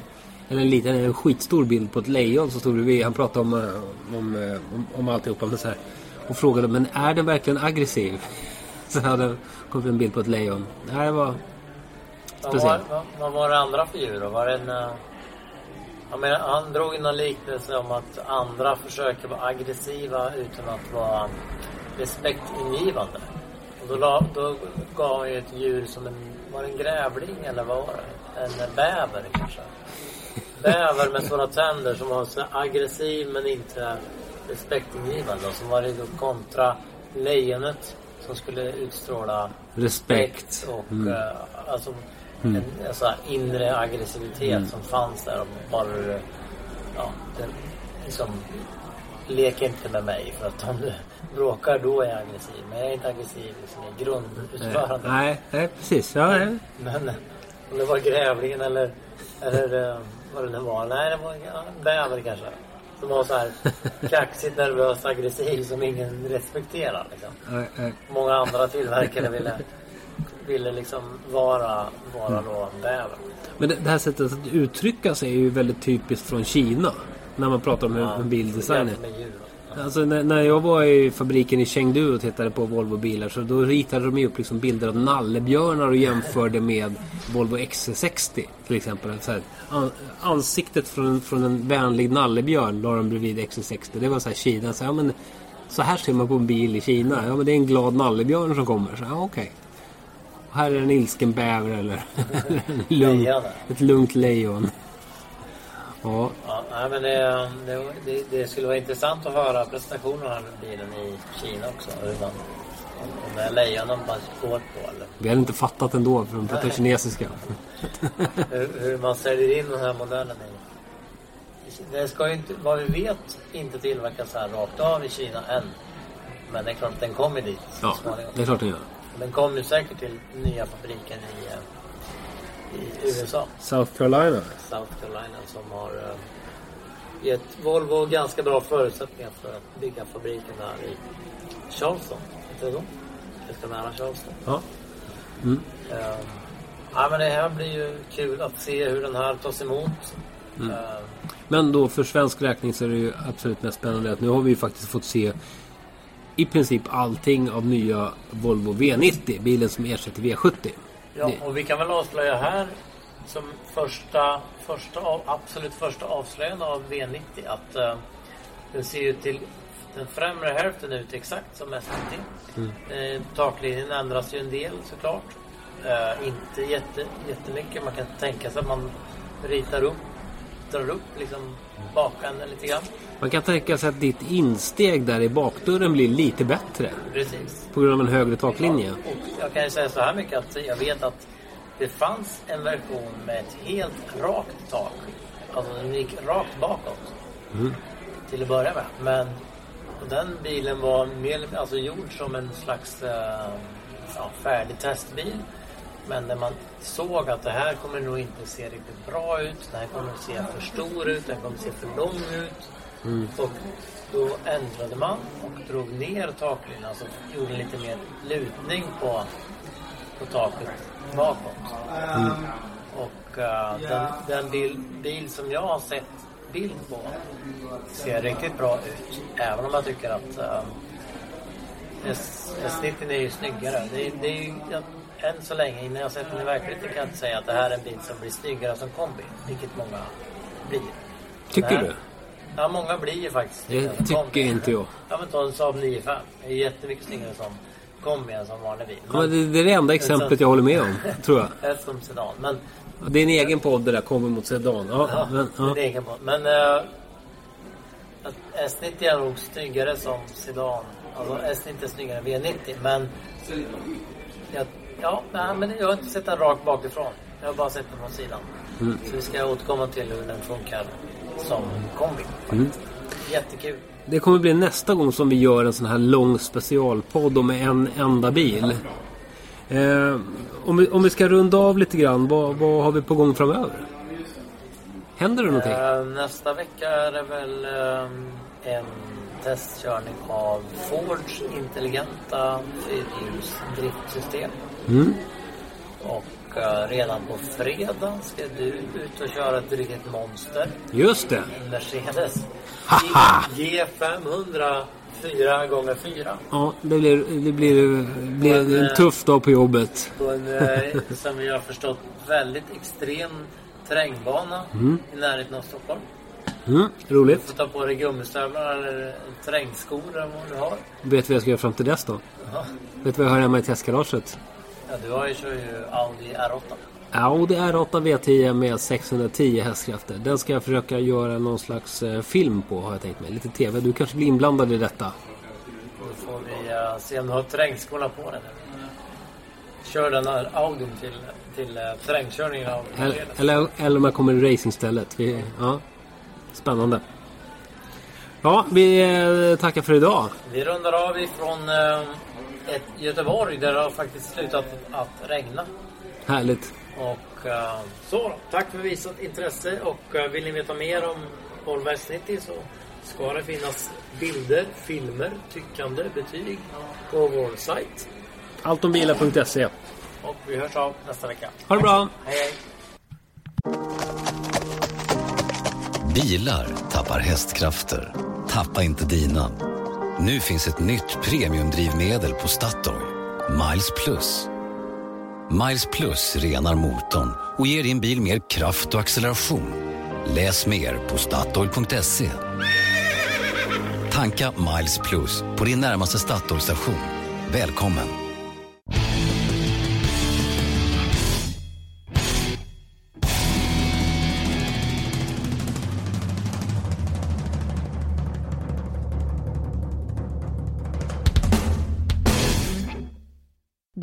eller en liten, en skitstor bild på ett lejon som stod bredvid. Han pratade om, eh, om, eh, om, om alltihopa. Men så här, och frågade, men är den verkligen aggressiv? Så hade kommit en bild på ett lejon. Det var vad var, speciellt. vad, vad var det andra för djur då? Var det en... Uh, jag menar, han drog in en liknelse om att andra försöker vara aggressiva utan att vara respektingivande. Och då, la, då gav han ju ett djur som en... Var det en grävling eller vad var det? En bäver kanske? Bäver med sådana tänder som var så aggressiv men inte respektingivande. Och som var det då kontra lejonet som skulle utstråla Respekt. och Mm. eh, alltså en, en sån inre aggressivitet Mm. som fanns där och bara ja, den, liksom lek inte med mig för att om du bråkar då är jag aggressiv men jag är inte aggressiv liksom, i grundutförandet. Nej, nej, precis. Ja, nej. Men om det var grävlingen eller, eller eh, vad det nu var. Nej, det var en bäver kanske. Som var så här kaxigt, nervös, aggressiv som ingen respekterar. Liksom. nej, nej. Många andra tillverkare ville, ville liksom vara, vara då bäver. Men det, det här sättet att uttrycka sig är ju väldigt typiskt från Kina. När man pratar om hur en bildesign är. Alltså när, när jag var i fabriken i Chengdu och tittade på Volvo-bilar så då ritade de ju upp liksom bilder av nallebjörnar och jämförde med Volvo XC60 till exempel. Så här, an, ansiktet från, från en vänlig nallebjörn la de bredvid XC60. Det var så här Kina. Så, ja, men, så här ser man på en bil i Kina. Ja men det är en glad nallebjörn som kommer. Så, ja, okej. Och här är en ilsken bäver eller en lugn, ett lugnt lejon. Ja, Ja, men det, det, det, skulle vara intressant att höra presentationen av bilen i Kina också. Hur man, om, om det är lejonen man går på eller vi hade inte fattat ändå för de pratar kinesiska. hur, hur man säljer in den här modellen i. Det ska ju inte, vad vi vet, inte tillverkas här rakt av i Kina än. Men det är klart, den kommer dit Ja, det är klart den gör. Den kommer säkert till nya fabriken i, eh, i USA. South Carolina. South Carolina som har eh, gett Volvo ganska bra förutsättningar för att bygga fabriken där i Charleston. Inte det? Ganska nära Charleston. Ja. Eh, ja, men det här blir ju kul att se hur den här tas emot. Eh, Men då för svensk räkning så är det ju absolut mest spännande att nu har vi ju faktiskt fått se i princip allting av nya Volvo V90. Bilen som ersätter V70. Ja, och vi kan väl avslöja här som första, första av, absolut första avslöjande av V90 att eh, den ser ju till den främre hälften ut exakt som S90. Eh, taklinjen ändras ju en del såklart. Eh, inte jätte, jättemycket. Man kan tänka sig att man ritar upp, drar upp liksom bakänden lite grann. Man kan tänka sig att ditt insteg där i bakdörren blir lite bättre. Precis. På grund av en högre taklinje. Och jag kan ju säga så här mycket att jag vet att det fanns en version med ett helt rakt tak. Alltså den gick rakt bakåt. till att börja med. Men den bilen var mer alltså gjord som en slags eh, ja, färdig testbil. Men när man såg att det här kommer nog inte se riktigt bra ut. Den här kommer att se för stor ut, den kommer att se för lång ut. Mm. Och då ändrade man och drog ner taklinan. Alltså gjorde lite mer lutning på, på taket bakåt. Mm. Och uh, den, den bil, bil som jag har sett bild på ser riktigt bra ut. Även om jag tycker att uh, S90 är ju snyggare. Det, det är jag, än så länge, innan jag sett den i verkligheten, kan jag inte säga att det här är en bil som blir snyggare som kombi. Vilket många blir. Tycker du? Ja, många blir ju faktiskt Det tycker kombi. inte jag. Ja, men ta en Saab 9-5. Det är jättemycket snyggare som kombi än som vanlig bil. Men, ja, det, det, är det enda exemplet jag håller med om, tror jag. som sedan. Men, det är en egen podd det där, kombi mot sedan. Ja, ja, men, ja. det är en egen podd. Men uh, S90 är nog snyggare som sedan. Alltså S90 är snyggare än V90. Men jag Ja, nej, men jag har inte sett den rakt bakifrån. Jag har bara sett den från sidan. Mm. Så vi ska återkomma till hur den funkar som kombi. Mm. Jättekul. Det kommer bli nästa gång som vi gör en sån här lång specialpodd med en enda bil. Eh, om, vi, om vi ska runda av lite grann, vad, vad har vi på gång framöver? Händer det någonting? Eh, nästa vecka är det väl eh, en testkörning av Fords intelligenta fyrhjulsdriftsystem. Mm. Och uh, redan på fredag ska du ut och köra ett riktigt monster. Just det. Mercedes. G500 4 gånger 4 Ja, det blir, det blir, blir en, en eh, tuff dag på jobbet. På en, eh, som vi har förstått, väldigt extrem terrängbana mm. i närheten av Stockholm. Mm, roligt. Du får ta på dig gummistövlar eller terrängskor eller vad du har. Vet du vad jag ska göra fram till dess då? Aha. Vet du vad jag har hemma i testgaraget? Ja, du har ju, kör ju Audi R8. Audi R8 V10 med 610 hästkrafter. Den ska jag försöka göra någon slags eh, film på har jag tänkt mig. Lite TV. Du kanske blir inblandad i detta. Då får vi uh, se om du har terrängskorna på den. Kör den här Audin till, till uh, terrängkörningen av eller, eller, eller om jag kommer i racingstället. Vi, ja. Spännande. Ja, vi eh, tackar för idag. Vi rundar av ifrån eh, ett Göteborg där det har faktiskt slutat att regna. Härligt. Och eh, så då. Tack för visat intresse och vill ni veta mer om Volvo S90 så ska det finnas bilder, filmer, tyckande, betyg på vår sajt. Alltombilar.se Och vi hörs av nästa vecka. Ha det bra. Hej hej. Bilar tappar hästkrafter. Tappa inte dina. Nu finns ett nytt premiumdrivmedel på Statoil. Miles Plus. Miles Plus renar motorn och ger din bil mer kraft och acceleration. Läs mer på Statoil.se. Tanka Miles Plus på din närmaste Statoil-station. Välkommen!